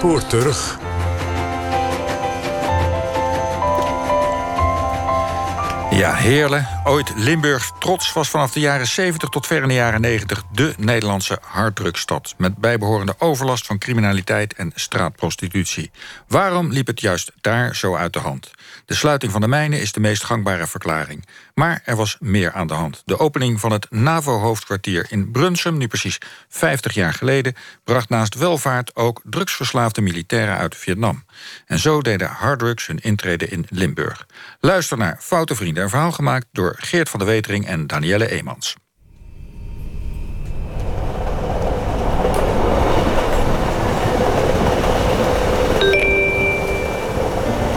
spoor terug. Ja, Heerlen. Ooit Limburgs trots was vanaf de jaren 70 tot ver in de jaren 90 de Nederlandse harddrukstad. Met bijbehorende overlast van criminaliteit en straatprostitutie. Waarom liep het juist daar zo uit de hand? De sluiting van de mijnen is de meest gangbare verklaring. Maar er was meer aan de hand. De opening van het NAVO-hoofdkwartier in Brunsum, nu precies 50 jaar geleden, bracht naast welvaart ook drugsverslaafde militairen uit Vietnam. En zo deden harddrugs hun intrede in Limburg. Luister naar Foute Vrienden, een verhaal gemaakt door Geert van der Wetering en Danielle Eemans.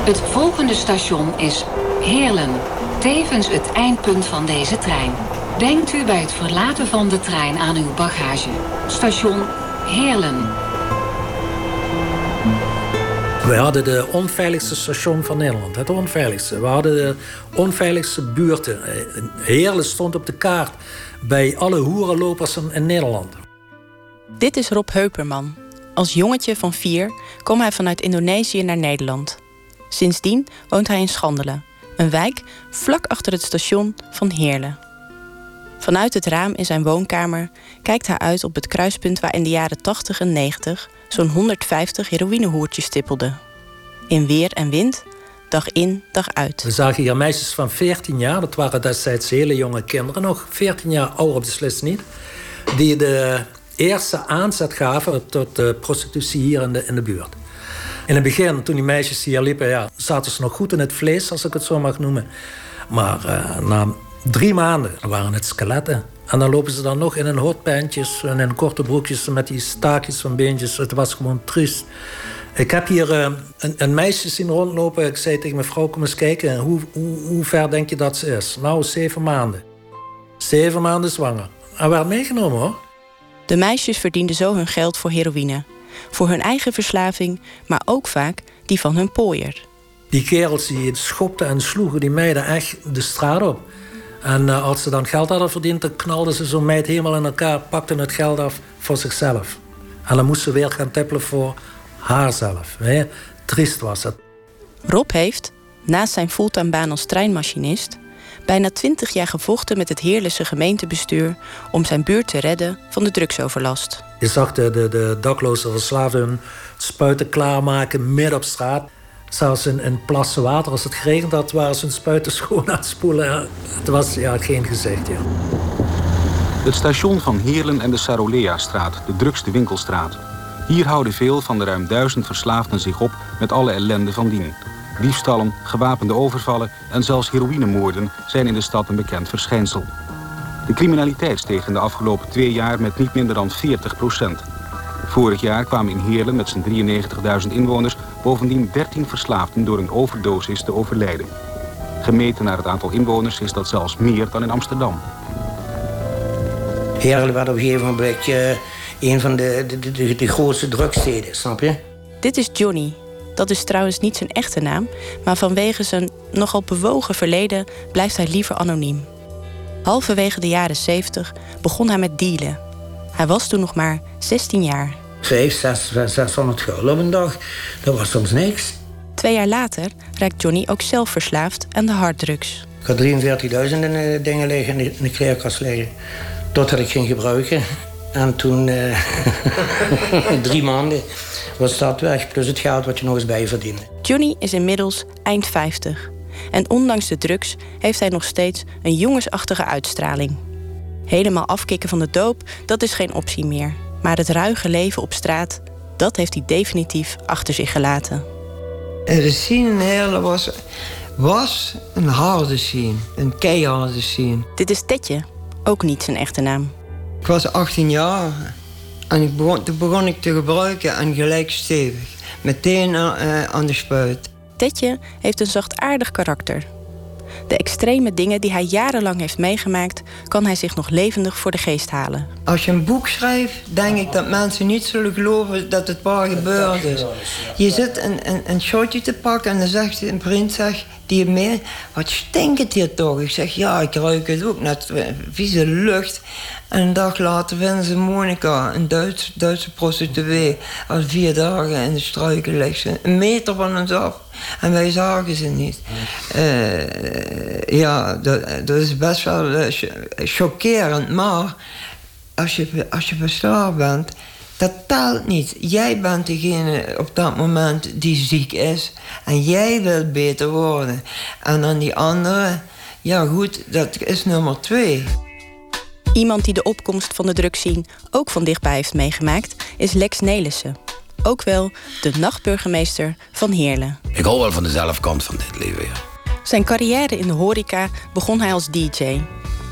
Het volgende station is Heerlen, tevens het eindpunt van deze trein. Denkt u bij het verlaten van de trein aan uw bagage. Station Heerlen. We hadden de onveiligste station van Nederland. Het onveiligste. We hadden de onveiligste buurten. Heerlen stond op de kaart bij alle hoerenlopers in Nederland. Dit is Rob Heuperman. Als jongetje van vier kwam hij vanuit Indonesië naar Nederland. Sindsdien woont hij in Schandelen, een wijk vlak achter het station van Heerlen. Vanuit het raam in zijn woonkamer kijkt hij uit op het kruispunt waar in de jaren 80 en 90 zo'n 150 heroïnehoertjes stippelden. In weer en wind, dag in, dag uit. We zagen hier meisjes van 14 jaar, dat waren destijds hele jonge kinderen nog, 14 jaar ouder beslist niet, die de eerste aanzet gaven tot de prostitutie hier in de buurt. In het begin, toen die meisjes hier liepen, ja, zaten ze nog goed in het vlees, als ik het zo mag noemen. Maar uh, na drie maanden waren het skeletten. En dan lopen ze dan nog in hun hotpantjes en in korte broekjes met die staakjes van beentjes. Het was gewoon triest. Ik heb hier uh, een, een, meisje zien rondlopen. Ik zei tegen mijn vrouw, kom eens kijken. Hoe, hoe, hoe ver denk je dat ze is? Nou, zeven maanden. Zeven maanden zwanger. En werd meegenomen hoor. De meisjes verdienden zo hun geld voor heroïne. Voor hun eigen verslaving, maar ook vaak die van hun pooier. Die kerels die schopten en sloegen die meiden echt de straat op. En uh, als ze dan geld hadden verdiend, dan knalden ze zo'n meid helemaal in elkaar, pakten het geld af voor zichzelf. En dan moesten ze weer gaan tippelen voor haarzelf. Hè? Triest was het. Rob heeft, naast zijn fulltime baan als treinmachinist, bijna twintig jaar gevochten met het Heerlijse gemeentebestuur om zijn buurt te redden van de drugsoverlast. Je zag de, de, de dakloze verslaafden hun spuiten klaarmaken midden op straat. Zelfs in, in plassen water, als het geregend had, waren ze hun spuiten schoon aan het spoelen. Het was ja, geen gezicht. Ja. Het station van Heerlen en de Sarolea-straat, de drukste winkelstraat. Hier houden veel van de ruim duizend verslaafden zich op met alle ellende van dien. Diefstallen, gewapende overvallen en zelfs heroïnemoorden zijn in de stad een bekend verschijnsel. De criminaliteit steeg in de afgelopen twee jaar met niet minder dan 40 procent. Vorig jaar kwamen in Heerlen met zijn 93.000 inwoners bovendien 13 verslaafden door een overdosis te overlijden. Gemeten naar het aantal inwoners is dat zelfs meer dan in Amsterdam. Heerlen werd op een gegeven moment uh, een van de, de, de, de grootste drugsteden, snap je? Dit is Johnny. Dat is trouwens niet zijn echte naam, maar vanwege zijn nogal bewogen verleden blijft hij liever anoniem. Halverwege de jaren 70 begon hij met dealen. Hij was toen nog maar 16 jaar. 5, 6, 600 gulden op een dag, dat was soms niks. Twee jaar later raakt Johnny ook zelf verslaafd aan de harddrugs. Ik had 43.000 in dingen liggen, in de kleerkast liggen. Totdat ik ging gebruiken. En toen, uh, drie maanden, was dat weg. Plus het geld wat je nog eens bij verdiende. Johnny is inmiddels eind 50. En ondanks de drugs heeft hij nog steeds een jongensachtige uitstraling. Helemaal afkicken van de doop, dat is geen optie meer. Maar het ruige leven op straat, dat heeft hij definitief achter zich gelaten. De scene in Heerlen was, was een harde scene. Een keiharde scene. Dit is Tetje, ook niet zijn echte naam. Ik was 18 jaar en ik begon, toen begon ik te gebruiken en gelijk stevig. Meteen uh, aan de spuit. Tetje heeft een zachtaardig karakter. De extreme dingen die hij jarenlang heeft meegemaakt, kan hij zich nog levendig voor de geest halen. Als je een boek schrijft, denk ik dat mensen niet zullen geloven dat het waar gebeurd is. Je zit een, een, een shotje te pakken en dan zegt een vriend, zeg, die meer, wat stinkt het hier toch? Ik zeg, ja, ik ruik het ook, net vieze lucht. En een dag later vinden ze Monica, een Duits, Duitse prostituee, al vier dagen in de struiken ligt. Een meter van ons af. En wij zagen ze niet. Uh, ja, dat, dat, is best wel uh, chockerend. Maar als je, als je verslaafd bent, dat telt niet. Jij bent degene op dat moment die ziek is. En jij wilt beter worden. En dan die andere, ja goed, dat is nummer twee. Iemand die de opkomst van de drugszien ook van dichtbij heeft meegemaakt, is Lex Nelissen. Ook wel de nachtburgemeester van Heerlen. Ik hou wel van de zelfkant van dit leven. Zijn carrière in de horeca begon hij als DJ.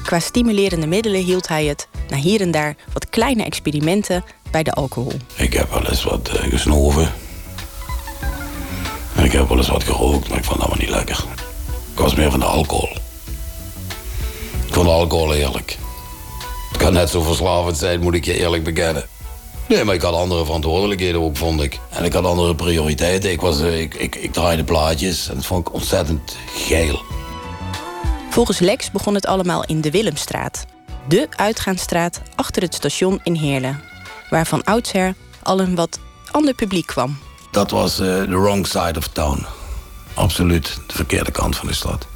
Qua stimulerende middelen hield hij het, na hier en daar wat kleine experimenten, bij de alcohol. Ik heb wel eens wat uh, gesnoven. En ik heb wel eens wat gerookt, maar ik vond dat maar niet lekker. Ik was meer van de alcohol. Ik vond de alcohol eerlijk. Het kan net zo verslavend zijn, moet ik je eerlijk bekennen. Nee, maar ik had andere verantwoordelijkheden ook, vond ik. En ik had andere prioriteiten. Ik, was, eh, ik, ik, ik draaide plaatjes en dat vond ik ontzettend geil. Volgens Lex begon het allemaal in de Willemstraat. De uitgaansstraat achter het station in Heerlen. Waar van oudsher al een wat ander publiek kwam. Dat was de uh, wrong side of town. Absoluut de verkeerde kant van de stad.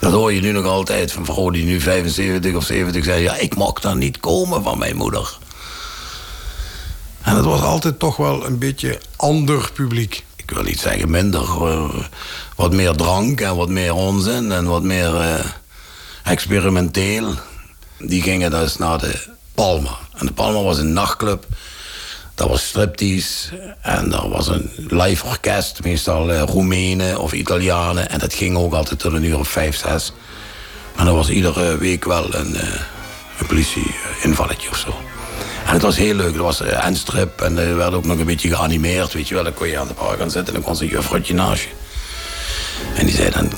Dat hoor je nu nog altijd van vrouwen die nu 75 of 70 zijn. Ja, ik mag daar niet komen van mijn moeder. En het was altijd toch wel een beetje ander publiek. Ik wil niet zeggen minder. Wat meer drank en wat meer onzin en wat meer uh, experimenteel. Die gingen dus naar de Palma. En de Palma was een nachtclub. Dat was striptease. En er was een live orkest. Meestal uh, Roemenen of Italianen. En dat ging ook altijd tot een uur of vijf, zes. En er was iedere week wel een, een politie-invalletje of zo. En het was heel leuk. Er was uh, en strip en er werd ook nog een beetje geanimeerd. Weet je wel, dan kon je aan de bar gaan zitten en dan kon ze een juffrotje naast je. En die zei dan,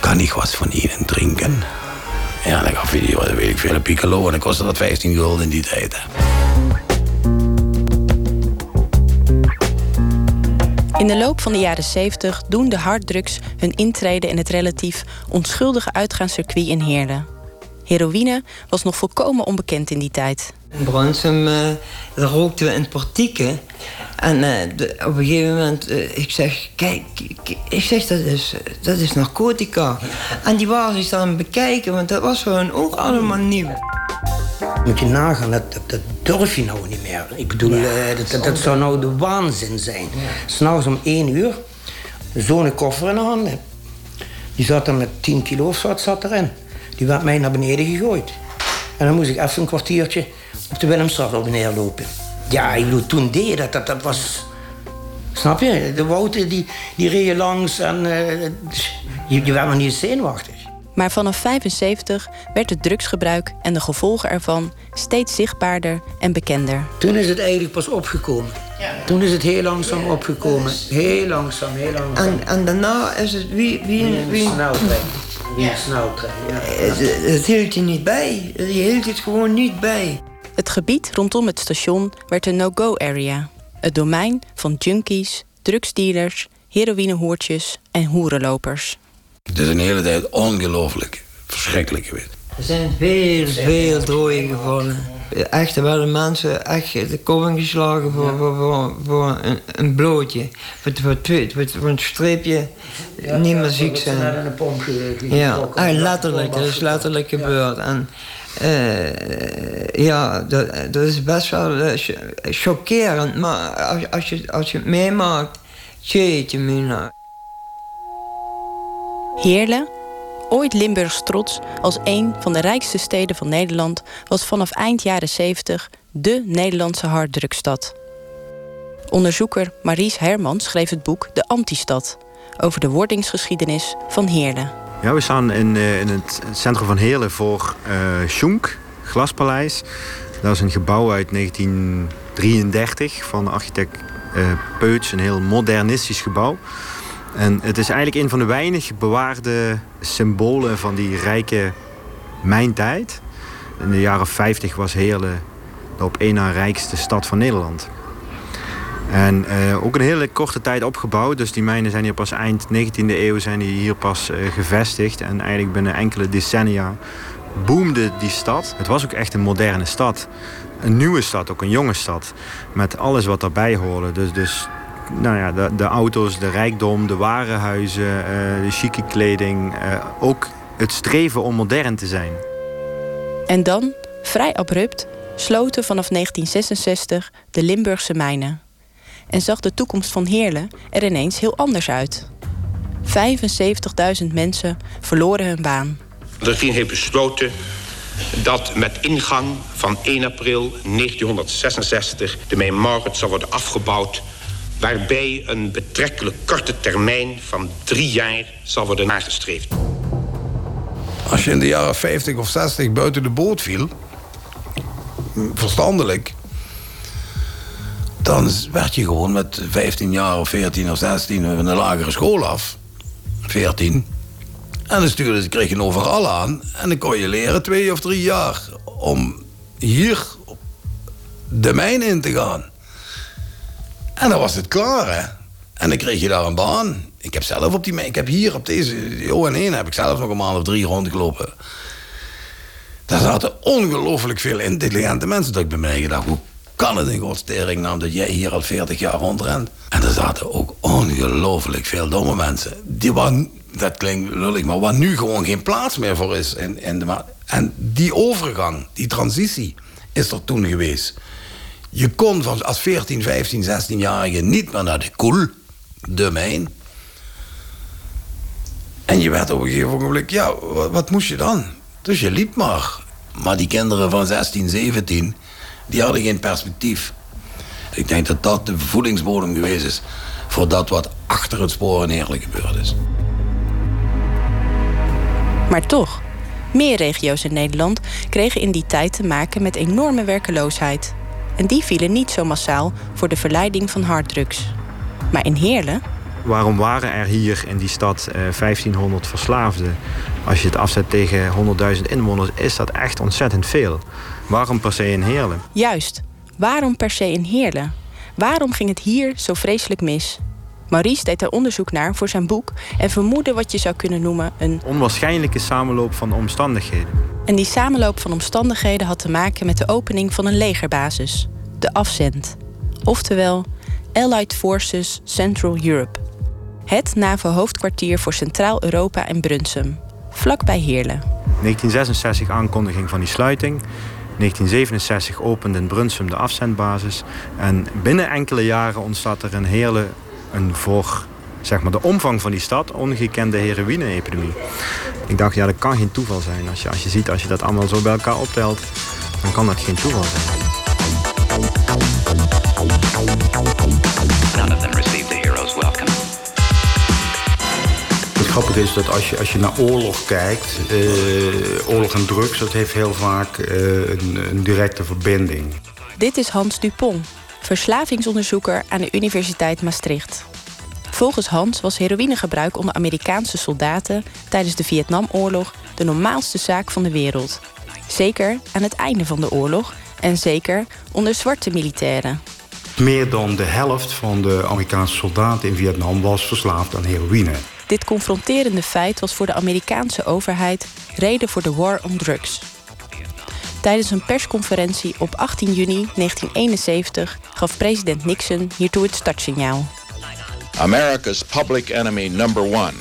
kan ik wat van ihnen drinken? Ja, dan gaf hij, wat weet ik veel, een piccolo. En dan kostte dat 15 gulden in die tijd. In de loop van de jaren 70 doen de harddrugs hun intrede in het relatief onschuldige uitgaanscircuit in Heerlen. Heroïne was nog volkomen onbekend in die tijd. In Bransum, uh, daar rookten we in portieken. En uh, de, op een gegeven moment, uh, ik zeg, kijk, ik zeg, dat is, dat is narcotica. En die waren zich dan bekijken, want dat was voor hen ook allemaal nieuw. Moet je nagaan, dat, dat, dat, durf je nou niet meer. Ik bedoel, ja, dat, dat, dat, zou nou de waanzin zijn. Ja. S'nachts om één uur, zo'n koffer in de handen. Die zat er met 10 kilo of wat zat erin. Die werd mij naar beneden gegooid. En dan moest ik even een kwartiertje op de Willemstraat op en neer lopen. Ja, ik bedoel, toen deed dat, dat, dat was... Snap je? De Wouter die, die reed langs en uh, je, je werd nog niet zenuwachtig. Maar vanaf 75 werd het drugsgebruik en de gevolgen ervan steeds zichtbaarder en bekender. Toen is het eigenlijk pas opgekomen. Toen is het heel langzaam opgekomen. Heel langzaam, heel langzaam. En, en daarna is het wie... wie, wie, wie ja. Het, het hield je niet bij. Je hield het gewoon niet bij. Het gebied rondom het station werd een no-go area. Het domein van junkies, drugsdealers, heroïnehoertjes en hoerenlopers. Het is een hele tijd ongelooflijk verschrikkelijk geweest. Er zijn veel, veel doden gevallen. Echt, er werden mensen echt de kop geslagen voor, voor, voor, voor een, een, blootje. Voor, voor, voor, voor een streepje ja, niet meer ziek zijn. Ja, een pomp Ja, echt letterlijk. Dat is letterlijk gebeurd. En, uh, ja, dat, dat, is best wel uh, chockerend. Maar als, als, je, als je het meemaakt, jeetje mina. Heerlen, ooit Limburgs trots als een van de rijkste steden van Nederland, was vanaf eind jaren 70 de Nederlandse harddrukstad. Onderzoeker Maries Herman schreef het boek De Antistad over de wordingsgeschiedenis van Heerlen. Ja, we staan in, in het centrum van Heerlen voor uh, Schunk, Glaspaleis. Dat is een gebouw uit 1933 van architect uh, Peuts, een heel modernistisch gebouw. En het is eigenlijk een van de weinig bewaarde symbolen van die rijke mijntijd. In de jaren 50 was Heerlen de op één na rijkste stad van Nederland. En uh, ook een hele korte tijd opgebouwd. Dus die mijnen zijn hier pas eind 19e eeuw zijn die hier pas uh, gevestigd. En eigenlijk binnen enkele decennia boomde die stad. Het was ook echt een moderne stad. Een nieuwe stad, ook een jonge stad. Met alles wat daarbij hoorde. Dus, dus nou ja, de, de auto's, de rijkdom, de warenhuizen, uh, de chique kleding. ook het streven om modern te zijn. En dan, vrij abrupt, sloten vanaf 1966 de Limburgse mijnen. En zag de toekomst van Heerlen er ineens heel anders uit. 75.000 mensen verloren hun baan. De regering heeft besloten dat met ingang van 1 april 1966 de Mijnmarkt zal worden afgebouwd waarbij een betrekkelijk korte termijn van drie jaar zal worden nagestreefd. Als je in de jaren 50 of 60 buiten de boot viel, verstandelijk, dan werd je gewoon met 15 jaar of 14 of 16 van de lagere school af. 14. En dan stuurde, kreeg je overal aan. En dan kon je leren twee of drie jaar om hier de mijn in te gaan. En dan was het klaar, hè. En dan kreeg je daar een baan. Ik heb zelf op die... Ik heb hier op deze ON1 heb ik zelf nog een maand of drie rondgelopen. Daar zaten ongelooflijk veel intelligente mensen. Dat ik bij mij gedacht, hoe kan het in godstering nou dat jij hier al 40 jaar rondrent? En er zaten ook ongelooflijk veel domme mensen. Die waren, dat klinkt lullig, maar waar nu gewoon geen plaats meer voor is. In, in de, en die overgang, die transitie, is er toen geweest. Je kon van, als 14, 15, 16-jarige niet meer naar de koel, de mijn. En je werd op een gegeven moment, ja, wat, moest je dan? Dus je liep maar. Maar die kinderen van 16, 17, die hadden geen perspectief. Ik denk dat dat de voedingsbodem geweest is voor dat wat achter het spoor eerlijk gebeurd is. Maar toch, meer regio's in Nederland kregen in die tijd te maken met enorme werkeloosheid. En die vielen niet zo massaal voor de verleiding van harddrugs. Maar in Heerlen Waarom waren er hier in die stad 1500 eh, verslaafden? Als je het afzet tegen 100.000 inwoners, is dat echt ontzettend veel. Waarom per se in Heerlen? Juist, waarom per se in Heerlen? Waarom ging het hier zo vreselijk mis? Maurice deed er onderzoek naar voor zijn boek en vermoedde wat je zou kunnen noemen een onwaarschijnlijke samenloop van omstandigheden. En die samenloop van omstandigheden had te maken met de opening van een legerbasis, de Afzend, oftewel Allied Forces Central Europe. Het NAVO-hoofdkwartier voor Centraal-Europa en Brunsum, vlakbij Heerlen. 1966 aankondiging van die sluiting. 1967 opende in Brunsum de afzendbasis. En binnen enkele jaren ontstaat er in Heerlen een voor zeg maar, de omvang van die stad ongekende heroïne-epidemie. Ik dacht, ja, dat kan geen toeval zijn. Als je, als je ziet, als je dat allemaal zo bij elkaar optelt, dan kan dat geen toeval zijn. None of them received the hero's welcome. Het grappige is dat als je, als je naar oorlog kijkt, uh, oorlog en drugs, dat heeft heel vaak uh, een, een directe verbinding. Dit is Hans Dupont, verslavingsonderzoeker aan de Universiteit Maastricht. Volgens Hans was heroïnegebruik onder Amerikaanse soldaten tijdens de Vietnamoorlog de normaalste zaak van de wereld. Zeker aan het einde van de oorlog en zeker onder zwarte militairen. Meer dan de helft van de Amerikaanse soldaten in Vietnam was verslaafd aan heroïne. Dit confronterende feit was voor de Amerikaanse overheid reden voor de War on Drugs. Tijdens een persconferentie op 18 juni 1971 gaf president Nixon hiertoe het startsignaal. America's public enemy number one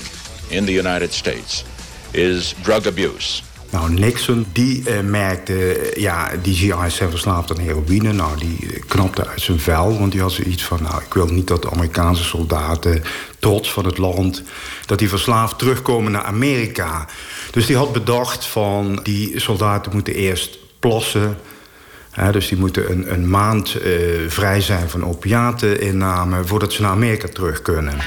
in the United States is drug abuse. Nou, Nixon die uh, merkte, ja, die GI's zijn verslaafd aan heroïne. Nou, die knapte uit zijn vel, want die had zoiets van... nou, ik wil niet dat de Amerikaanse soldaten, trots van het land... dat die verslaafd terugkomen naar Amerika. Dus die had bedacht van, die soldaten moeten eerst plassen... dus die moeten een, een maand uh, vrij zijn van opiateninname... voordat ze naar Amerika terug kunnen.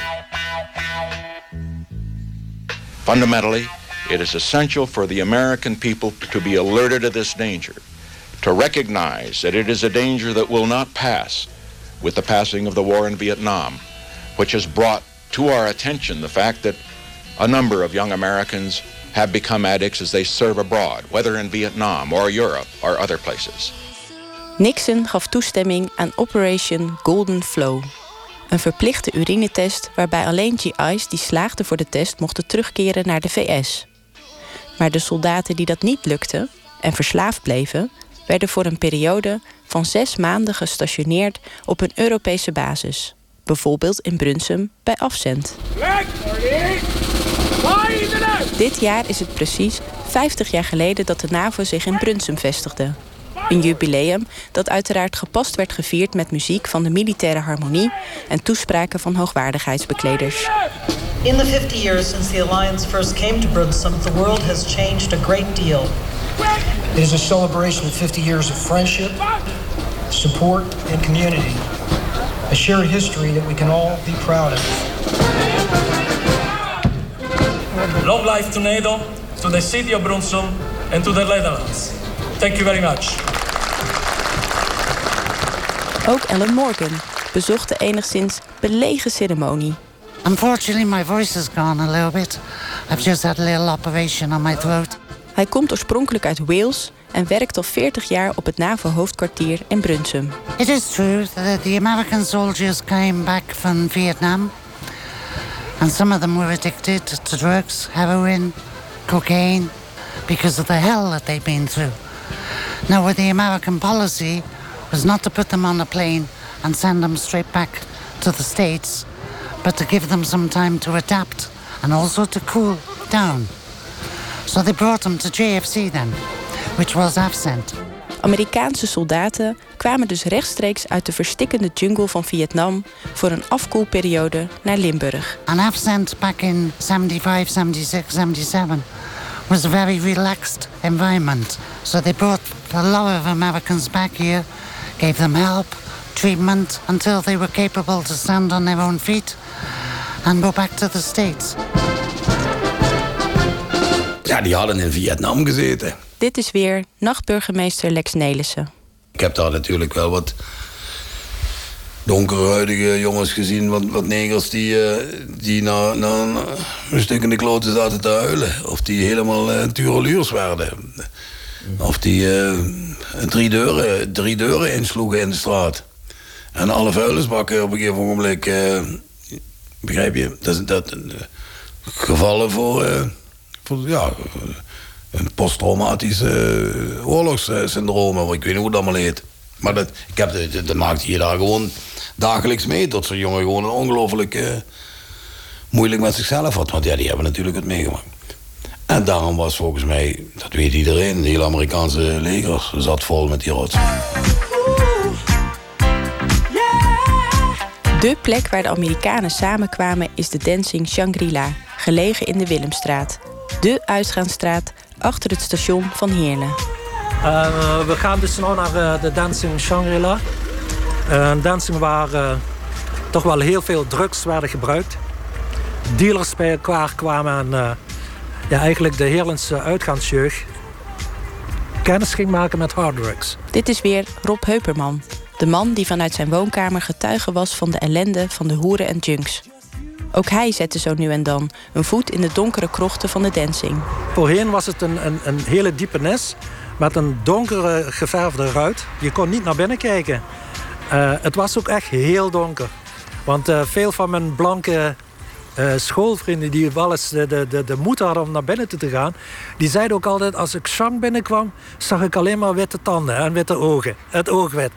Fundamentally, it is essential for the American people to be alerted to this danger, to recognize that it is a danger that will not pass with the passing of the war in Vietnam, which has brought to our attention the fact that a number of young Americans have become addicts as they serve abroad, whether in Vietnam or Europe or other places. Nixon gaf toestemming aan Operation Golden Flow. Een verplichte urinetest waarbij alleen GI's die slaagden voor de test mochten terugkeren naar de VS. Maar de soldaten die dat niet lukten en verslaafd bleven, werden voor een periode van zes maanden gestationeerd op een Europese basis. Bijvoorbeeld in Brunsum bij Afzend. Dit jaar is het precies 50 jaar geleden dat de NAVO zich in Brunsum vestigde. Een jubileum dat uiteraard gepast werd gevierd met muziek van de militaire harmonie en toespraken van hoogwaardigheidsbekleders. In the 50 years since the alliance first came to Brunsum, the world has changed a great deal. It is a celebration of 50 years of friendship, support, and community. A shared history that we can all be proud of. Long life to NATO, to the city of Brunsum, and to the Netherlands. Thank you very much. Ook Ellen Morgan bezocht de enigszins belegen ceremonie. Unfortunately, my voice has gone a little bit. I've just had a little operation on my throat. Hij komt oorspronkelijk uit Wales en werkt al 40 jaar op het NAVO-hoofdkwartier in Brunsum. It is true that the American soldiers came back from Vietnam. And some of them were addicted to drugs, heroin, cocaine, because of the hell that they've been through. Now, with the American policy was not to put them on a plane and send them straight back to the States, but to give them some time to adapt and also to cool down. So they brought them to JFC then, which was absent. Amerikaanse soldaten kwamen dus rechtstreeks uit de verstikkende jungle van Vietnam voor een afkoelperiode naar Limburg. And absent back in 75, 76, 77 was a very relaxed environment. So they brought a lot of Americans back here, gave them help, treatment until they were capable to stand on their own feet and go back to the States. Ja, die hadden in Vietnam gezeten. Dit is weer nachtburgemeester Lex Nelissen. Ik heb daar natuurlijk wel wat donkerhuidige jongens gezien, wat, wat negers die, uh, die na, na een stuk in de kloten zaten te huilen. Of die helemaal uh, tureluurs werden. Of die uh, drie, deuren, drie deuren insloegen in de straat. En alle vuilnisbakken op een gegeven moment. begrijp je? Dat is dat, gevallen voor, voor ja, een posttraumatisch oorlogssyndroom. Ik weet niet hoe dat allemaal heet. Maar dat, ik heb, dat, dat maakt je daar gewoon dagelijks mee. Dat zo'n jongen gewoon ongelooflijk uh, moeilijk met zichzelf had. Want ja, die hebben natuurlijk het meegemaakt. En daarom was volgens mij, dat weet iedereen, de hele Amerikaanse leger zat vol met die rots. De plek waar de Amerikanen samenkwamen is de Dancing Shangri-La, gelegen in de Willemstraat. De uitgaansstraat achter het station van Heerlen. Uh, we gaan dus nu naar uh, de Dancing Shangri-La. Een dancing waar uh, toch wel heel veel drugs werden gebruikt. Dealers bij elkaar kwamen en ja, eigenlijk de Heerlense uitgaansjeugd kennis ging maken met harddrugs. Dit is weer Rob Heuperman. De man die vanuit zijn woonkamer getuige was van de ellende van de hoeren en junks. Ook hij zette zo nu en dan een voet in de donkere krochten van de dancing. Voorheen was het een, een, een hele diepe nes met een donkere geverfde ruit. Je kon niet naar binnen kijken. Uh, het was ook echt heel donker. Want uh, veel van mijn blanke uh, schoolvrienden die wel eens de, de, de, de moed hadden om naar binnen te gaan, die zeiden ook altijd: als ik Shang binnenkwam, zag ik alleen maar witte tanden en witte ogen. Het oogwit.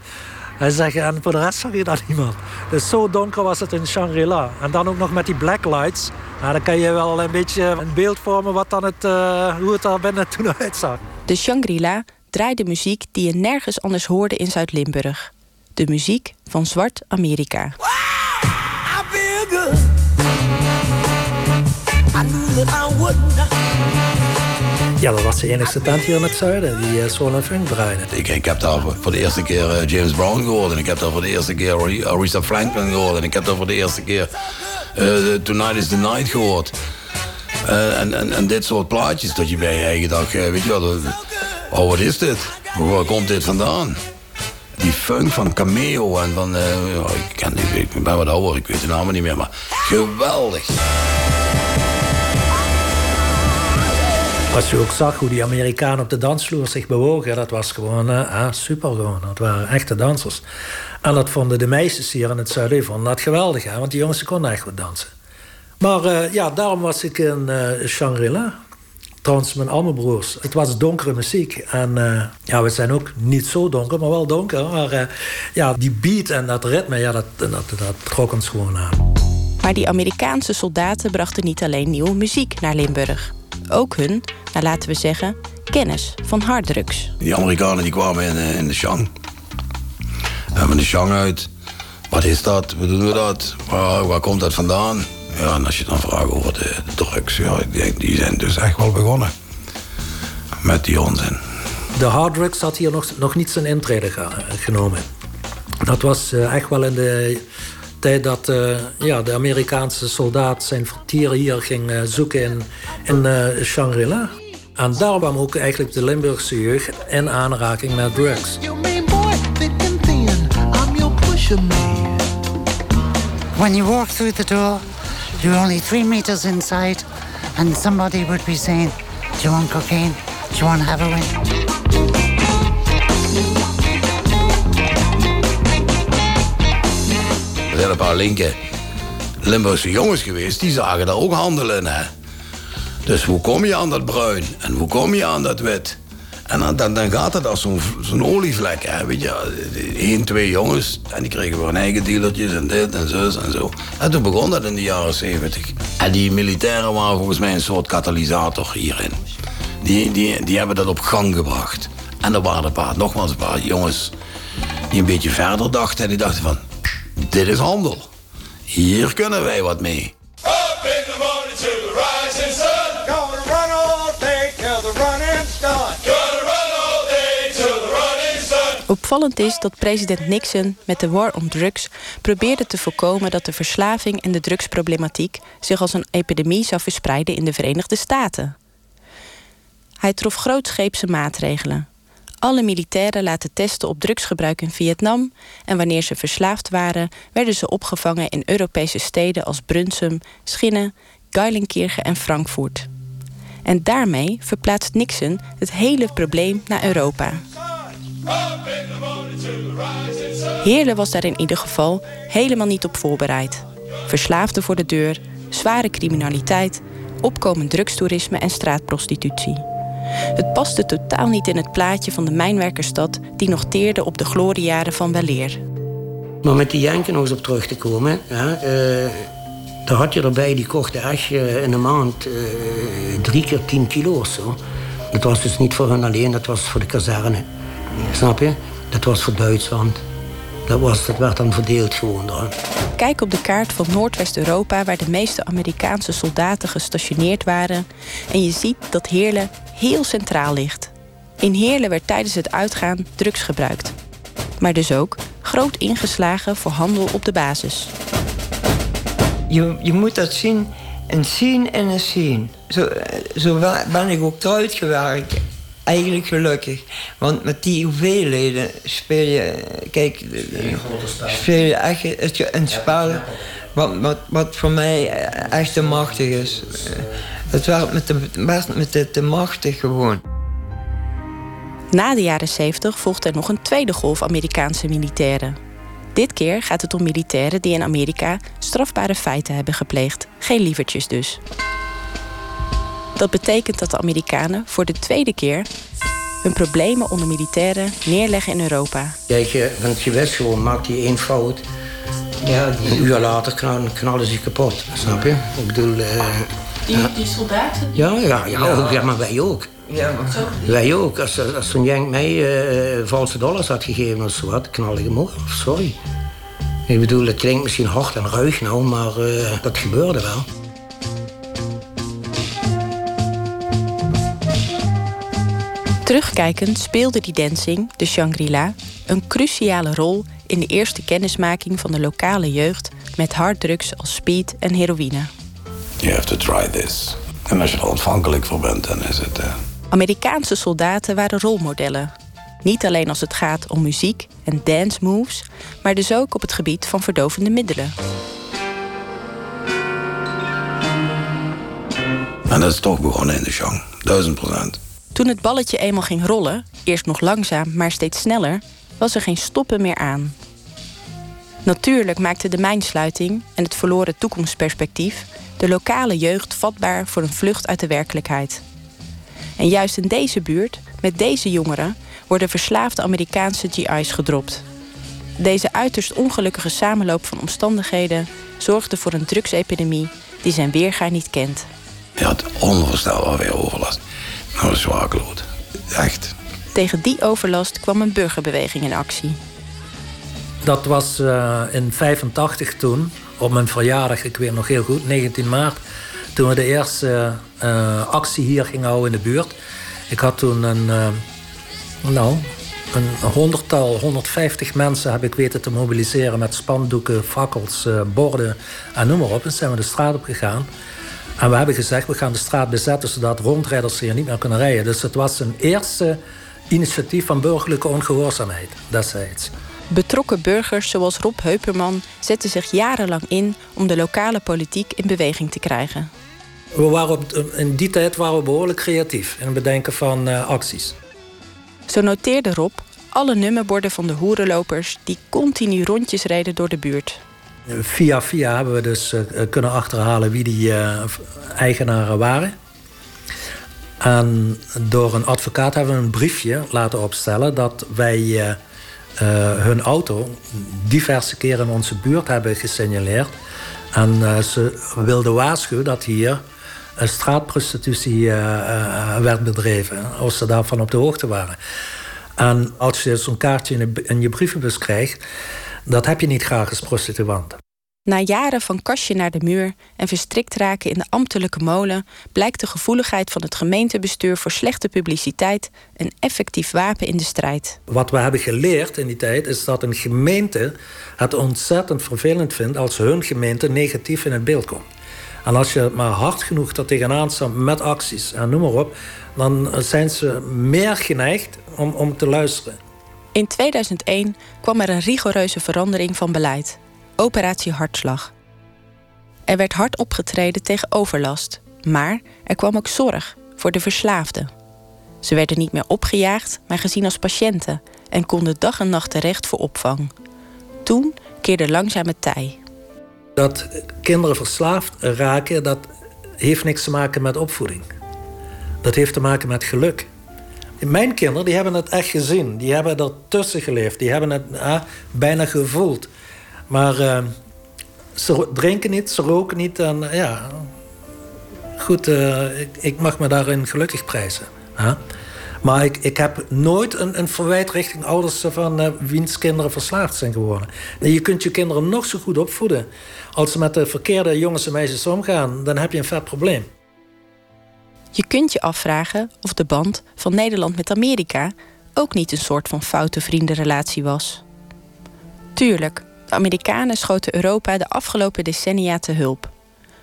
En zeggen, en voor de rest zag je dat niemand. Dus zo donker was het in Shangri-La. En dan ook nog met die blacklights. Nou, dan kan je wel een beetje een beeld vormen wat dan het, uh, hoe het daar binnen toen uitzag. De Shangri-La draaide muziek die je nergens anders hoorde in Zuid-Limburg. De muziek van Zwart Amerika. Ja, dat was de enige tent hier in het zuiden die uh, soul funk draaide. Ik, heb daar voor de eerste keer uh, James Brown gehoord. En ik heb daar voor de eerste keer Aretha Franklin gehoord. En ik heb daar voor de eerste keer uh, Tonight is the Night gehoord. En, dit soort plaatjes dat je bij je eigen dag, weet je wel, oh wat is dit? Waar komt dit vandaan? die funk van Cameo en van... Ik, ik ben wat ouder, ik weet de namen niet meer, maar geweldig. Als je ook zag hoe die Amerikanen op de dansvloer zich bewogen, dat was gewoon uh, super gewoon. Dat waren echte dansers. En dat vonden de meisjes hier in het zuiden vonden dat geweldig, hè? want die jongens konden echt goed dansen. Maar uh, ja, daarom was ik in uh, Shangri-La. Trouwens, mijn allemaal broers. Het was donkere muziek. En ja, we zijn ook niet zo donker, maar wel donker. Maar ja, die beat en dat ritme, ja, dat, dat, dat trok ons gewoon aan. Maar die Amerikaanse soldaten brachten niet alleen nieuwe muziek naar Limburg. Ook hun, nou laten we zeggen, kennis van harddrugs. Die Amerikanen die kwamen in, in de Shang. We hebben de Shang uit. Wat is dat? Hoe doen we dat? Waar, waar komt dat vandaan? Ja, en als je dan vraagt over de, de drugs, ja, ik denk, die zijn dus echt wel begonnen. Met die onzin. De harddrugs had hier nog, nog niet zijn intrede genomen. Dat was uh, echt wel in de tijd dat uh, ja, de Amerikaanse soldaat zijn vertier hier ging uh, zoeken in, in Shangri-La. En daar kwam ook eigenlijk de Limburgse jeugd in aanraking met drugs. When you walk through the door, you're only three meters inside, and somebody would be saying, Do you want cocaine? Do you want heroin? Er zijn een paar linken Limburgse jongens geweest, die zagen daar ook handelen. Hè? Dus hoe kom je aan dat bruin? En hoe kom je aan dat wit? En dan, dan, dan gaat het als zo'n olievlek. Hè, weet je, één, twee jongens. En die kregen weer hun eigen dealertjes en dit en zus en zo. En toen begon dat in de jaren zeventig. En die militairen waren volgens mij een soort katalysator hierin. Die, die, die hebben dat op gang gebracht. En er waren een paar, nogmaals een paar jongens die een beetje verder dachten. En die dachten van, dit is handel. Hier kunnen wij wat mee. Up in the morning to the rising sun. Gonna run all day till the running's done. Opvallend is dat president Nixon met de war on drugs probeerde te voorkomen dat de verslaving en de drugsproblematiek zich als een epidemie zou verspreiden in de Verenigde Staten. Hij trof grootscheepse maatregelen. Alle militairen laten testen op drugsgebruik in Vietnam en wanneer ze verslaafd waren, werden ze opgevangen in Europese steden als Brunsum, Schinnen, Geilenkirchen en Frankfurt. En daarmee verplaatst Nixon het hele probleem naar Europa. Heerlen was daar in ieder geval helemaal niet op voorbereid. Verslaafden voor de deur, zware criminaliteit, opkomend drugstoerisme en straatprostitutie. Het paste totaal niet in het plaatje van de mijnwerkerstad die nog teerde op de gloriejaren van weleer. Maar met die Jenken nog eens op terug te komen, ja, uh, daar had je erbij, die kochten echt in een maand uh, drie keer tien kilo of zo. Dat was dus niet voor hen alleen, dat was voor de kazerne. Snap je? Dat was voor Duitsland. Dat, was, dat werd dan verdeeld gewoon daar. Kijk op de kaart van Noordwest-Europa... waar de meeste Amerikaanse soldaten gestationeerd waren... en je ziet dat Heerlen heel centraal ligt. In Heerlen werd tijdens het uitgaan drugs gebruikt. Maar dus ook groot ingeslagen voor handel op de basis. Je, je moet dat zien, een zien en een zien. Zo, zo ben ik ook uitgewerkt eigenlijk gelukkig. Want met die hoeveelheden speel je... Kijk, speel je echt een spel... Wat, wat, wat voor mij echt te machtig is. Het werd met de, met de te machtig gewoon. Na de jaren 70 volgt er nog een tweede golf Amerikaanse militairen. Dit keer gaat het om militairen die in Amerika strafbare feiten hebben gepleegd. Geen lievertjes dus. Dat betekent dat de Amerikanen voor de tweede keer hun problemen onder militairen neerleggen in Europa. Kijk, je, want je wist gewoon, maakt hij één fout. Ja, een uur later knallen, knallen ze kapot, snap je? Ik bedoel... Uh, die, die soldaten? Ja, ja, ja, Ook, ja, maar wij ook. Ja, maar... Wij ook. Als, als zo'n jank mij uh, valse dollars had gegeven of zo wat, knal ik hem op. Sorry. Ik bedoel, het klinkt misschien hard en ruig nou, maar uh, dat gebeurde wel. Terugkijkend speelde die dancing, de Shangri-La, een cruciale rol in de eerste kennismaking van de lokale jeugd met harddrugs als speed en heroïne. You have to try this. En als je er ontvankelijk voor bent, dan is het. Uh... Amerikaanse soldaten waren rolmodellen. Niet alleen als het gaat om muziek en dance moves, maar dus ook op het gebied van verdovende middelen. En dat is toch begonnen in de Chang, duizend procent. Toen het balletje eenmaal ging rollen, eerst nog langzaam, maar steeds sneller, was er geen stoppen meer aan. Natuurlijk maakte de mijnsluiting en het verloren toekomstperspectief de lokale jeugd vatbaar voor een vlucht uit de werkelijkheid. En juist in deze buurt, met deze jongeren, worden verslaafde Amerikaanse GI's gedropt. Deze uiterst ongelukkige samenloop van omstandigheden zorgde voor een drugsepidemie die zijn weerga niet kent. Je had onvoorstelbaar weer overlast. Nou, dat is zwaarkloot. Echt. Tegen die overlast kwam een burgerbeweging in actie. Dat was uh, in 85 toen, op mijn verjaardag, ik weet nog heel goed, 19 maart. Toen we de eerste uh, actie hier gingen houden in de buurt. Ik had toen een, uh, nou, een honderdtal, 150 mensen heb ik weten te mobiliseren met spandoeken, fakkels, borden en noem maar op. En zijn we de straat op gegaan. En we hebben gezegd, we gaan de straat bezetten zodat rondrijders hier niet meer kunnen rijden. Dus het was een eerste initiatief van burgerlijke ongehoorzaamheid destijds. Betrokken burgers zoals Rob Heuperman zetten zich jarenlang in om de lokale politiek in beweging te krijgen. We waren op, in die tijd waren we behoorlijk creatief in het bedenken van uh, acties. Zo noteerde Rob alle nummerborden van de hoerenlopers die continu rondjes reden door de buurt. Via via hebben we dus uh, kunnen achterhalen wie die uh, eigenaren waren. En door een advocaat hebben we een briefje laten opstellen dat wij uh, hun auto diverse keren in onze buurt hebben gesignaleerd. En ze wilden waarschuwen dat hier een straatprostitutie werd bedreven, als ze daarvan op de hoogte waren. En als je zo'n kaartje in, in je brievenbus krijgt, dat heb je niet graag als prostituant. Na jaren van kastje naar de muur en verstrikt raken in de ambtelijke molen, blijkt de gevoeligheid van het gemeentebestuur voor slechte publiciteit een effectief wapen in de strijd. Wat we hebben geleerd in die tijd is dat een gemeente het ontzettend vervelend vindt als hun gemeente negatief in het beeld komt. En als je maar hard genoeg er tegenaan staat met acties en noem maar op, dan zijn ze meer geneigd om, om te luisteren. In 2001 kwam er een rigoureuze verandering van beleid. Operatie Hartslag. Er werd hard opgetreden tegen overlast, maar er kwam ook zorg voor de verslaafden. Ze werden niet meer opgejaagd, maar gezien als patiënten en konden dag en nacht terecht voor opvang. Toen keerde langzaam het tij. Dat kinderen verslaafd raken, dat heeft niks te maken met opvoeding. Dat heeft te maken met geluk. Mijn kinderen die hebben het echt gezien. Die hebben er tussen geleefd. Die hebben het bijna gevoeld. Maar uh, ze drinken niet, ze roken niet. En uh, ja, goed, uh, ik, mag me daarin gelukkig prijzen. Maar ik, ik heb nooit een, een verwijt richting ouders van wiens kinderen verslaafd zijn geworden. En je kunt je kinderen nog zo goed opvoeden. Als ze met de verkeerde jongens en meisjes omgaan, dan heb je een vet probleem. Je kunt je afvragen of de band van Nederland met Amerika ook niet een soort van foute vriendenrelatie was. Tuurlijk, de Amerikanen schoten Europa de afgelopen decennia te hulp.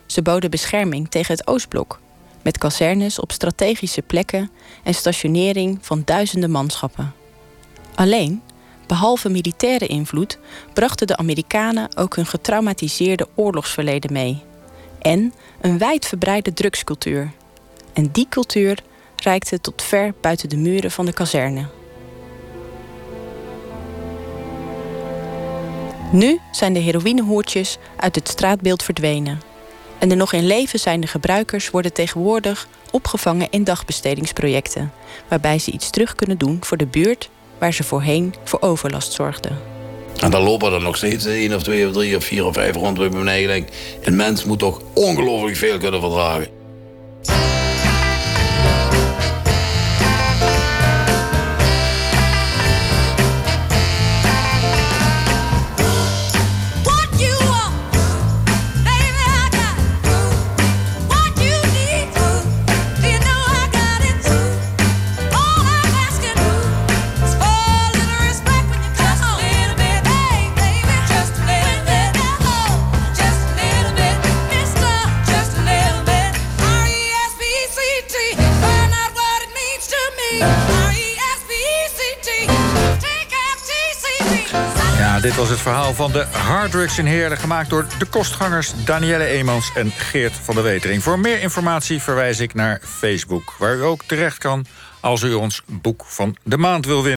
Ze boden bescherming tegen het Oostblok, met kazernes op strategische plekken en stationering van duizenden manschappen. Alleen, behalve militaire invloed, brachten de Amerikanen ook hun getraumatiseerde oorlogsverleden mee. En een wijdverbreide drugscultuur. En die cultuur reikte tot ver buiten de muren van de kazerne. Nu zijn de heroïnehoertjes uit het straatbeeld verdwenen. En de nog in leven zijnde gebruikers worden tegenwoordig opgevangen in dagbestedingsprojecten, waarbij ze iets terug kunnen doen voor de buurt waar ze voorheen voor overlast zorgden. En dan lopen er nog steeds één of twee of drie of vier of vijf rond. Ik me denk, een mens moet toch ongelooflijk veel kunnen verdragen. Dit was het verhaal van de Harddrugs in Heerlen... gemaakt door de kostgangers Danielle Eemans en Geert van der Wetering. Voor meer informatie verwijs ik naar Facebook... waar u ook terecht kan als u ons boek van de maand wil winnen.